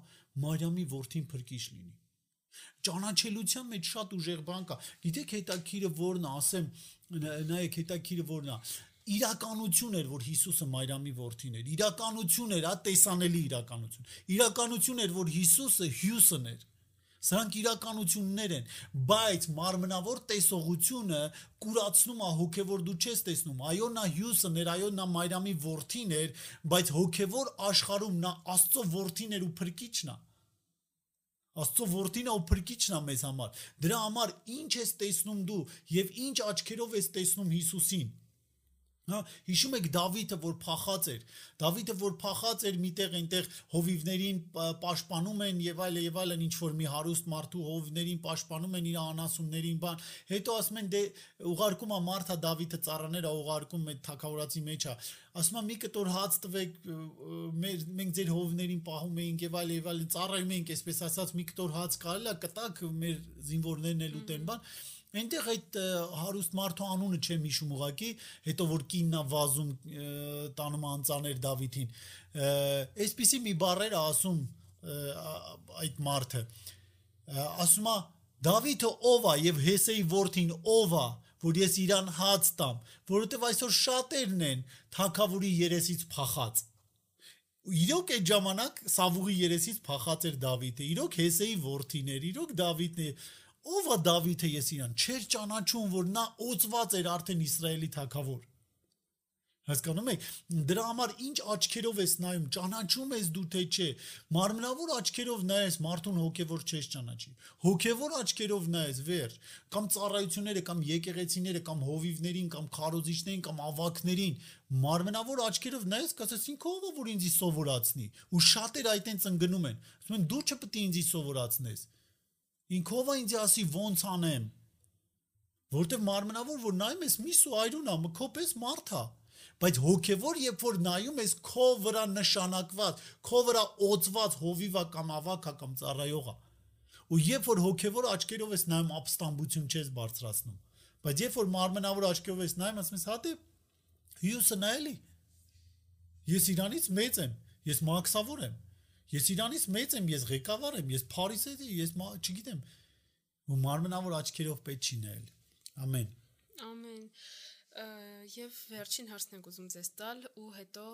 Մարիամի որդին փրկիչ լինի ճանաչելության մեջ շատ ուժեղ բան կա գիտեք հետաքրիրը որն ասեմ նայեք հետաքրիրը որն է իրականություն էր որ Հիսուսը Մարիամի որդին էր իրականություն էր հա տեսանելի իրականություն իրականություն էր որ Հիսուսը Հյուսն էր Սրանք իրականություններ են, բայց մարմնավոր տեսողությունը կուրացնում է հոգևոր դու չես տեսնում։ Այո, նա հյուսն էր, այո, նա Մայրամի որդին էր, բայց հոգևոր աշխարհում նա Աստծո որդին էր ու փրկիչն է։ Աստծո որդին ու փրկիչն է մեզ համար։ Դրա համար ինչ ես տեսնում դու եւ ինչ աչքերով ես տեսնում Հիսուսին։ Հա, հիշում եք Դավիթը, որ փախած էր։ Դավիթը, որ փախած էր, միտեղ այնտեղ հովիվներին պաշտպանում են եւ այլ եւ այլն ինչ որ մի հարուստ մարդու հովիվներին պաշտպանում են իր անասուններին, բան։ Հետո ասում են դե ուղարկում է Մարթա Դավիթը ծառաները ուղարկում է թակավորացի մեջ է։ Ասում է մի կտոր հաց տվեք, մեր մենք ձեր հովիվներին պահում էինք եւ այլ եւ այլ ծառայում էինք, այսպես ասած մի կտոր հաց կարելի է կտակ մեր զինվորներն էլ ուտեն, բան։ mm -hmm Այնտեղ այդ հարուստ մարդու անունը չեմ հիշում ուղակի, հետո որ կիննա վազում տանում անծաներ Դավիթին։ Այսպիսի մի բառեր ասում այդ մարդը։ Ասում է Դավիթը ով է եւ Հեսեի որդին ով է, որ ես իրան հաց տամ, որովհետեւ այսօր շատերն են թակավորի երեսից փախած իրոք այդ ժամանակ Սավուղի երեսից փախած էր Դավիթը, իրոք Հեսեի որդին էր, իրոք Դավիթն է, ով է Դավիթը ես իրան չեր ճանաչում որ նա օծված էր արդեն Իսրայելի թագավոր հասկանում եք դրա համար ինչ աչքերով ես նայում ճանաչում ես դու թե չէ մարմնավոր աչքերով նայես մարդուն հոգևոր չես ճանաչի հոգևոր աչքերով նայես վերջ կամ ծառայությունները կամ եկեղեցիները կամ հովիվներին կամ քարոզիչներին կամ ավակներին մարմնավոր աչքերով նայես կասես ինքը ով որ ինձի սովորացնի ու շատեր այդտենց ընկնում են ասում են դու չպետք է ինձի սովորացնես ինքով է ինձ ասի ոնց անեմ որտեվ մարմնավոր որ նայում ես այրուն է մքոպես մարդ է բայց հոգևոր երբ որ նայում ես քո վրա նշանակված քո վրա օծված հովիվա կամ ավակա կամ ծառայողա ու երբ որ հոգևոր աչքերով ես նայում ապստամբություն չես բարձրացնում բայց երբ որ մարմնավոր աչքերով ես նայում ասում ես հա դե հյուսը նայելի ես իրանից մեծ եմ ես մաքսավոր եմ Ես Իրանից մեծ եմ, ես ղեկավար եմ, ես Փարիսից եմ, ես չգիտեմ։ Ու մարմնավոր աչքերով պետք չի նայել։ Ամեն։ Ամեն եւ վերջին հարցն եմ ուզում ձեզ տալ ու հետո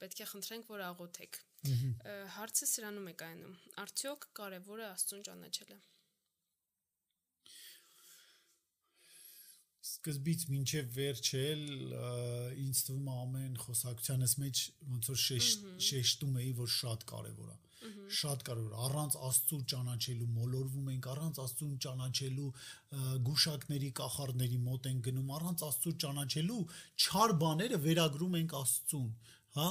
պետք է խնդրենք որ աղոթեք հարցը սրանում է կայանում արդյոք կարևոր է աստծուն ճանաչելը սկզբից մինչև վերջը էլ ինձ թվում է ամեն խոսակցությանս մեջ ոնց որ շեշտում էի որ շատ կարևոր է շատ կարևոր առանց աստծու ճանաչելու մոլորվում ենք առանց աստծուն ճանաչելու գուշակների կախարդների մոտ են գնում առանց աստծու ճանաչելու չար բաները վերագրում ենք աստծուն հա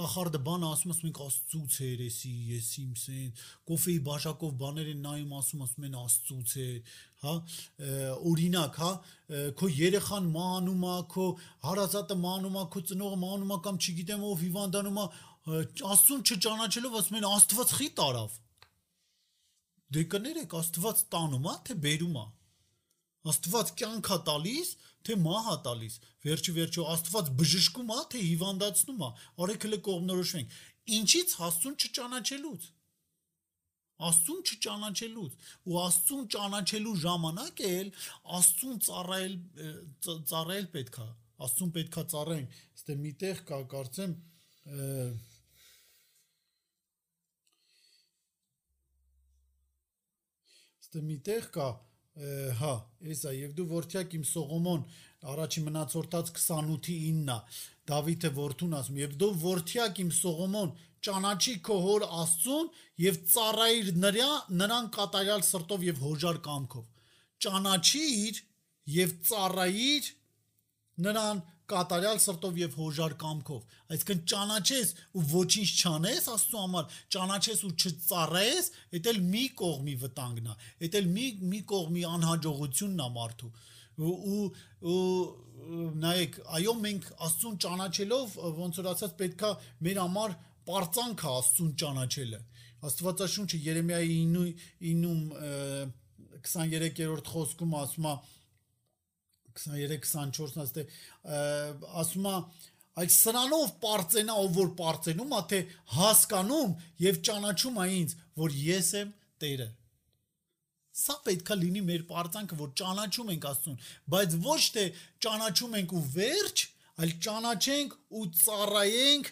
կախարդը բան ասում ասում ենք աստծուց երեսի ես իմ սեն կոֆեի բաժակով բաներ են նայում ասում ասում են աստծուց է հա օրինակ հա քո երեխան մանում է քո հարազատը մանում է քո ծնողը մանում է կամ չգիտեմ ով հիվանդանում է աստծուն չճանաչելով ասում են աստված խի տարավ դե կներեք աստված տանում է թե բերում է աստված կյանքա տալիս թե մահա տալիս վերջի վերջո աստված բժշկում է թե հիվանդացնում է արեք հələ կողմնորոշվենք ինչից աստուն չճանաչելուց Աստծուն չճանաչելուց ու Աստծուն ճանաչելու ժամանակ էլ Աստծուն ծառայել ծառայել պետքա Աստծուն պետքա ծառայենք ստե միտեղ կա կարծեմ ստե միտեղ կա հա, էսա եւ դու որդյակ իմ Սողոմոն առաջի մնացորդած 28-ի 9-ա Դավիթը որդուն ասում եւ դու որդյակ իմ Սողոմոն ճանաչի քո հոր Աստծուն եւ ծառայիր նրա նրան կատարյալ սրտով եւ հոժար կամքով ճանաչիր եւ ծառայիր նրան կատարյալ սրտով եւ հոժար կամքով այսինքն ճանաչես ու ոչինչ չանես աստծո համար ճանաչես ու չծառայես դա էլ մի կողմի վտանգն է դա էլ մի մի կողմի անհաջողությունն է մարդու ու ու, նայեք այո մենք աստծուն ճանաչելով ոնց որ ասած պետքա մեր համար པարծանքը աստծուն ճանաչելը աստվածաշունչը երեմիայի 9-ում 23-րդ խոսքում ասում է 23-24-ն ասել ասում է այդ սրանով པարծենա ով որ པարծենում է թե հասկանում եւ ճանաչում է ինձ որ ես եմ Տերը Սա պետքա լինի մեր պարծանքը, որ ճանաչում ենք Աստծուն, բայց ոչ թե ճանաչում ենք ու վերջ, այլ ճանաչենք ու ծառայենք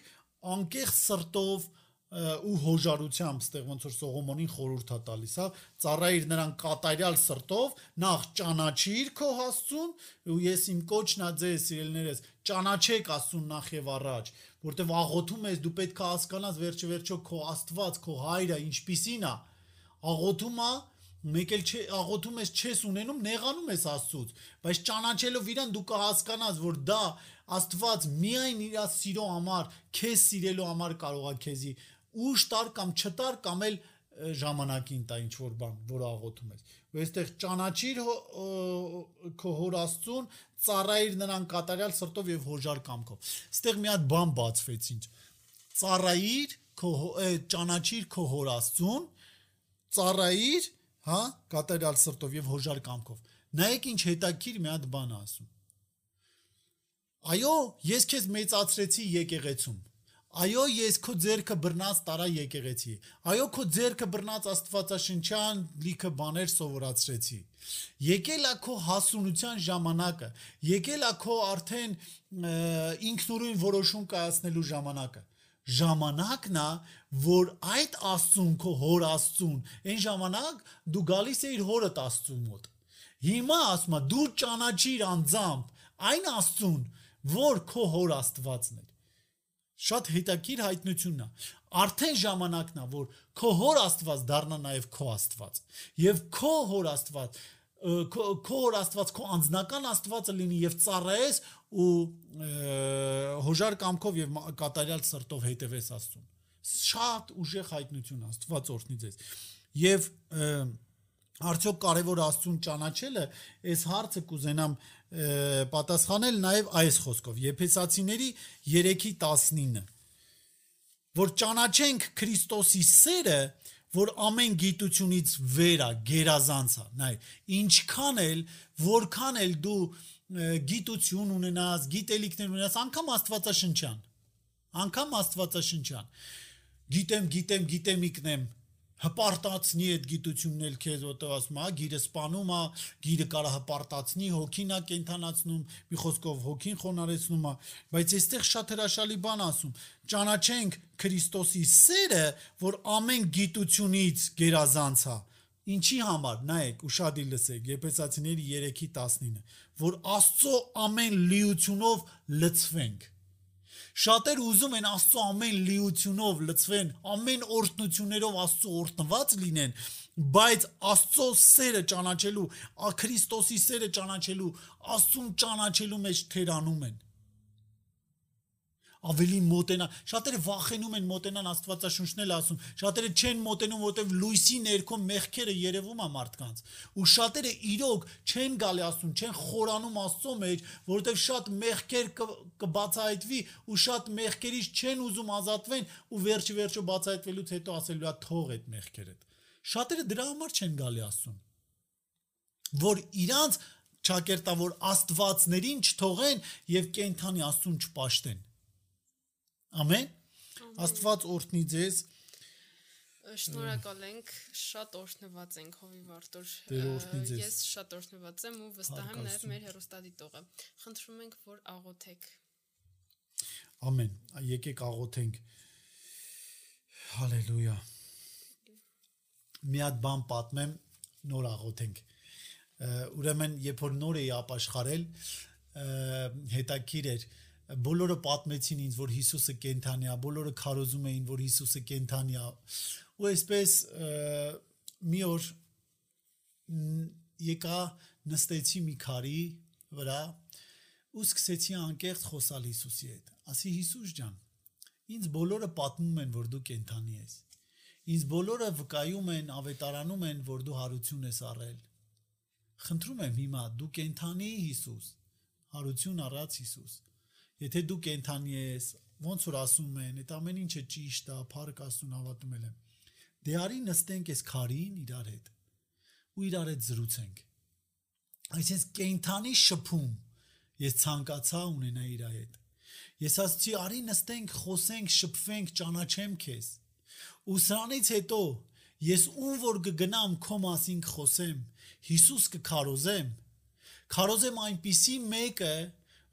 անկեղծ սրտով, ու հոժարությամբ ստեղ ոնց որ Սողոմոնին խորհուրդ է տալիս, հա, ծառայիր նրան կատարյալ սրտով, նախ ճանաչիր քո Աստծուն, ու ես իմ կոչն ա ձեզ սիրելիներս, ճանաչեք Աստծուն նախ եւ առաջ, որտեվ աղոթում ես, դու պետք է հասկանաս վերջը վերջո քո Աստված, քո հայրը ինչպիսին է։ Աղոթում է մեկ էլ չէ աղոթում ես չես ունենում նեղանում ես Աստծուց բայց ճանաչելով իրան դու կհասկանաս որ դա Աստված միայն իր սիրո համար քեզ սիրելու համար կարող է քեզի ուշ տար կամ չտար կամ էլ ժամանակին տա ինչ որ բան, որ աղոթում ես։ Ու այստեղ ճանաչիր քո հոր Աստծուն, ծառայիր նրան կատարյալ սրտով եւ հոժար կամքով։ Այստեղ մի հատ բան բացվեց ինձ։ Ծառայիր քո ճանաչիր քո հոր Աստծուն, ծառայիր, հա, կատարյալ սրտով եւ հոժար կամքով։ Նայեք ինչ հետաքրիր մի հատ բան ասում։ Այո, ես քեզ մեծացրեցի եկեղեցում Այո, ես քո ձերքը բռնած տարա եկեղեցի։ Այո, քո ձերքը բռնած Աստվածաշնչյան լիքը բաներ սովորացրեցի։ Եկել է քո հասունության ժամանակը։ Եկել է քո արդեն ինքնուրույն որոշում կայացնելու ժամանակը ժամանակն է, որ այդ Աստծուն քո հոր Աստծուն, այն ժամանակ դու գալիս ես իր հորդ Աստծու մոտ։ Հիմա ասում է դու ճանաչիր անձամբ այն Աստծուն, որ քո հոր Աստվածն է շատ հետաքրիր հայտնությունն է արդեն ժամանակն է որ քո հոր աստված դառնա նաև քո աստված եւ քո հոր աստված քո հոր աստված քո անձնական աստվածը լինի եւ ծառայես ու հոժար կամքով եւ կատարյալ սրտով հետևես աստծուն շատ ուժեղ հայտնություն աստված օրհնի ձեզ եւ արդյոք կարևոր աստծուն ճանաչելը այս հարցը կուզենամ պատասխանել նաև այս խոսքով. Եփեսացիների 3:19 որ ճանաչենք Քրիստոսի սերը որ ամեն գիտությունից վեր է գերազանց է նայ ինչքան էլ որքան էլ դու գիտություն ունենաս գիտելիքներ ունենաս անգամ աստվածաշնչյան անգամ աստվածաշնչյան գիտեմ գիտեմ գիտեմ իկնեմ հպարտացնի այդ գիտությունն էլ քեզ որտեղ ասում է, գիրը սپانում է, գիրը կարա հպարտացնի, հոգին է կենթանացնում, մի խոսքով հոգին խոնարեցնում է, բայց այստեղ շատ հրաշալի բան ասում. ճանաչենք Քրիստոսի սերը, որ ամեն գիտությունից գերազանց է։ Ինչի համար, նայեք, ուրشادի լսեք, Եփեսացիների 3:19, որ Աստծո ամեն լիությունով լծվենք։ Շատեր ուզում են Աստծո ամեն լիությունով լցվեն, ամեն օրհնություններով Աստծո օրհնված լինեն, բայց Աստծո սերը ճանաչելու, Քրիստոսի սերը ճանաչելու, Աստծուն ճանաչելու մեջ թերանում են ավելի մոտենա շատերը վախենում են մոտենան աստվածաշունչն էլ ասում շատերը չեն մոտենում որտեվ լույսի ներքո մեղքերը երևում է մարդկանց ու շատերը իրոք չեն գալի ասում չեն խորանում աստծո մեջ որտեվ շատ մեղքեր կբացահայտվի ու շատ մեղքերից չեն ուզում ազատվեն ու վերջի վերջո բացահայտվելուց հետո ասելու է թող այդ մեղքերը շատերը դրա համար չեն գալի ասում որ իրանց ճակերտավոր աստվածներին չթողեն եւ կենթանի աստուն չպաշտեն Ամեն։ Աստված օրհնի ձեզ։ Շնորհակալ ենք, շատ օրհնված ենք Հովիվ Արտուր։ Ես շատ օրհնված եմ ու վստահ եմ նաև մեր հերոստատիտողը։ Խնդրում ենք, որ աղոթեք։ Ամեն։ Եկեք աղոթենք։ Հալելույա։ Մի հատ բան պատմեմ, նոր աղոթենք։ Ուրեմն, երբ որ նոր էի ապաշխարել, հետաքրիր էր, բոլորը պատմեցին ինձ որ Հիսուսը կենթանի է, բոլորը քարոզում էին որ Հիսուսը կենթանի է։ Ու այսպես մի օր եկա նստեցի մի քարի վրա ու սկսեցի անկեղծ խոսալ Հիսուսի հետ։ Ասի Հիսուս ջան, ինձ բոլորը պատմում են որ դու կենթանի ես։ Ինձ բոլորը վկայում են, ավետարանում են, որ դու հարություն ես առել։ Խնդրում եմ հիմա դու կենթանի Հիսուս, հարություն առած Հիսուս Եթե դու կենթանի ես, ոնց որ ասում են, այդ ամեն ինչը ճիշտ է, փառք Աստուն հավատում եմ։ Դե արի նստենք այս քարին իրար հետ ու իրար հետ զրուցենք։ Այսինքն կենթանի շփում ես ցանկացա ունենա իր հետ։ Ես ասացի արի նստենք, խոսենք, շփվենք, ճանաչեմ քեզ։ Ու սրանից հետո ես ում որ կգնամ քո մասին խոսեմ, Հիսուս կքարոզեմ։ Քարոզեմ այնպիսի մեկը,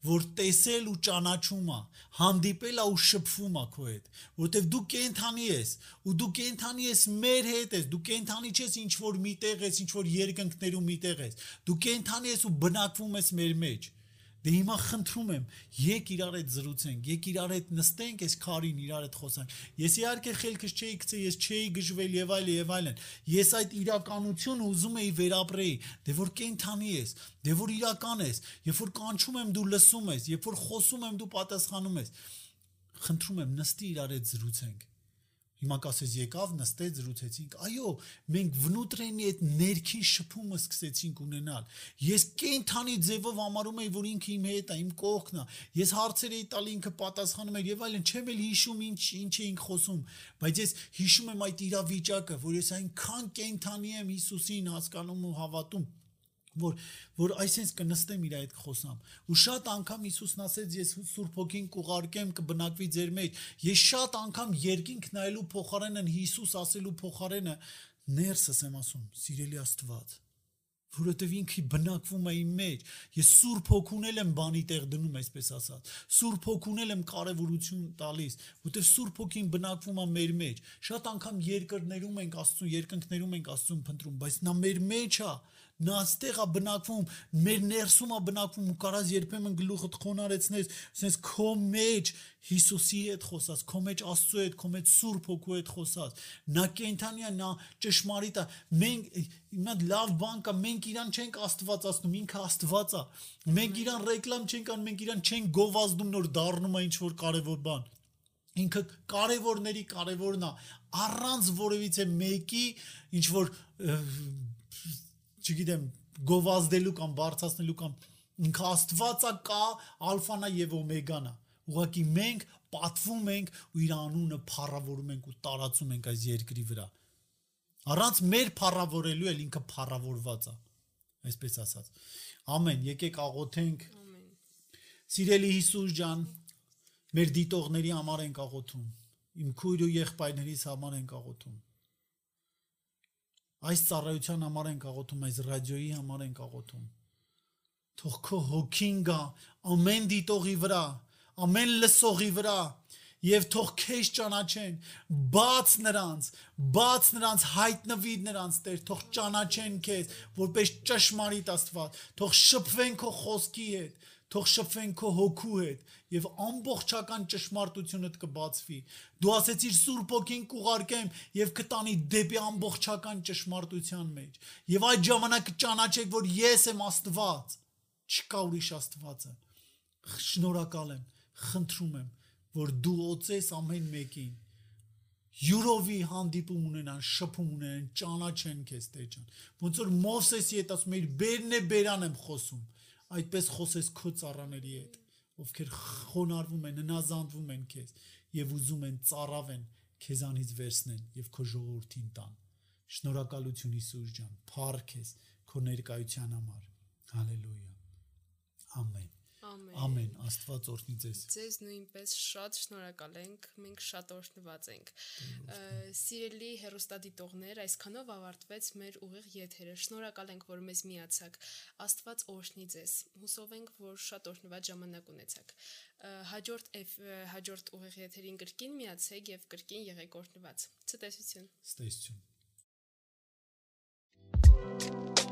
որ տեսել ու ճանաչում է, հանդիպել է ու շփվում է քո հետ, որովհետև դու կենթանի ես, ու դու կենթանի ես մեր հետ ես, դու կենթանի չես ինչ որ միտեղ ես, ինչ որ երկնքներում միտեղ ես։ Դու կենթանի ես ու բնակվում ես մեր մեջ։ Դե հիմա խնդրում եմ, եկ իրար հետ զրուցենք, եկ իրար հետ նստենք, այս քարին իրար հետ խոսանք։ Ես իհարկե խելքս չէի գցել, ես չէի գժվել եւ այլ եւ այլն։ Ես այդ իրականությունը ուզում էի վերապրեի, դե որ կենթանի ես, դե որ իրական ես, երբ որ կանչում եմ դու լսում ես, երբ որ խոսում եմ դու պատասխանում ես։ Խնդրում եմ, նստի իրար հետ զրուցենք Հիմա կասես եկավ, նստեց, զրուցեցինք։ Այո, մենք վնուտրենի այդ ներքին շփումը սկսեցինք ունենալ։ Ես կենթանի ձևով համարում եի, որ ինքը իմ հետ է, իմ կողքն է։ Ես հարցեր էի տալ, ինքը պատասխանում էր եւ այլն, չեմ էլ հիշում ինչ ինչ էինք խոսում, բայց ես հիշում եմ այդ իրավիճակը, որ ես այնքան կենթանի եմ Հիսուսին հասկանում ու հավատում որ որ այսպես կնստեմ իր այդ խոսամ ու շատ անգամ Հիսուսն ասեց ես Սուրբ Հոգին կուղարկեմ կբնակվի ձեր մեջ ես շատ անգամ երկինք նայելու փոխարենն Հիսուս ասելու փոխարենը ներսս եմ ասում սիրելի Աստված որովհետև ինքը բնակվում է իմ մեջ։ Ես Սուրբ Հոգունել եմ բանի տեղ դնում, այսպես ասած։ Սուրբ Հոգունել եմ կարևորություն տալիս, որովհետև Սուրբ Հոգին բնակվում է մեր մեջ։ Շատ անգամ երկրներում ենք Աստծուն, երկնքներում ենք Աստծուն փնտրում, բայց նա մեր մեջ է նա աստեղ է բնակվում, մեր ներսում է բնակվում ու կարաս երբեմն գլուխդ խոնարեցնես, ասես քո մեջ Հիսուսի հետ խոսած, քո մեջ Աստծո հետ, քո մեջ Սուրբ Հոգու հետ խոսած։ Նա կենթանիա, նա ճշմարիտ է։ Մենք հիմա լավ բան կա, մենք իրան չենք աստվածացնում, ինքը Աստված է։ Մենք իրան ռեկլամ չենք անում, մենք իրան չենք գովազդում, նոր դառնում է ինչ որ կարևոր բան ինքը կարևորների կարևորն է առանց որևիցե մեկի ինչ որ չգիտեմ, գովազդելու կամ բարձրացնելու կամ ինքը Աստվածա կա, ալֆանա եւ օմեգան է։ Ուղղակի մենք պատվում ենք ու իր անունը փառավորում ենք ու տարածում ենք այս երկրի վրա։ Առանց մեր փառավորելու էլ ինքը փառավորված է։ Այսպես ասած։ Ամեն, եկեք աղոթենք։ Ամեն։ Սիրելի Հիսուս ջան, մեր դիտողների համար ենք աղոթում։ Իմ քույր ու եղբայրներիս համար ենք աղոթում Այս ծառայության համար ենք աղոթում, այս ռադիոյի համար ենք աղոթում։ Թող քո հոգին գա ամեն դիտողի վրա, ամեն լսողի վրա եւ թող քեզ ճանաչեն բաց նրանց բաց նրանց հայտնվի նրանց Տեր թող ճանաչեն քեզ որպես ճշմարիտ Աստված թող շփվեն քո խոսքի հետ թող շփվեն քո հոգու հետ եւ ամբողջական ճշմարտությունդ կբացվի դու ասեցիր սուրբ ոգին կուղարկեմ եւ կտանի դեպի ամբողջական ճշմարտության մեջ եւ այդ ժամանակ կճանաչեք որ ես եմ Աստված չկա ուրիշ Աստվածը շնորհակալ եմ խնդրում եմ որ դու օծես ամեն մեկին յուրովի հանդիպում ունենան, շփում ունենան, ճանաչեն քեզ Տեր ջան։ Ոնց որ Մովսեսի հետ ասում էր, «Բերն է բերան եմ խոսում»։ Այդպես խոսես քո ծառաների հետ, ովքեր խոնարհվում են, հնազանդվում են քեզ եւ ուզում են ծառավեն, քեզանից վերցնեն եւ քո ժողովրդին տան։ Շնորհակալություն Հիսուս ջան, փառք քեզ քո ներկայության համար։ Հալելույա։ Ամեն։ Ամեն Աստված օրհնի ձեզ։ Ձեզ նույնպես շատ շնորհակալ ենք։ Մենք շատ օրհնված ենք։ Սիրելի հերոստատիտողներ, այսքանով ավարտվեց մեր ուղիղ եթերը։ Շնորհակալ ենք, որ մեզ միացաք։ Աստված օրհնի ձեզ։ Հուսով ենք, որ շատ օրհնված ժամանակ ունեցաք։ Հաջորդ հաջորդ ուղիղ եթերին կրկին միացեք եւ կրկին եղեք օրհնված։ Ցտեսություն։ Ցտեսություն։ Thank you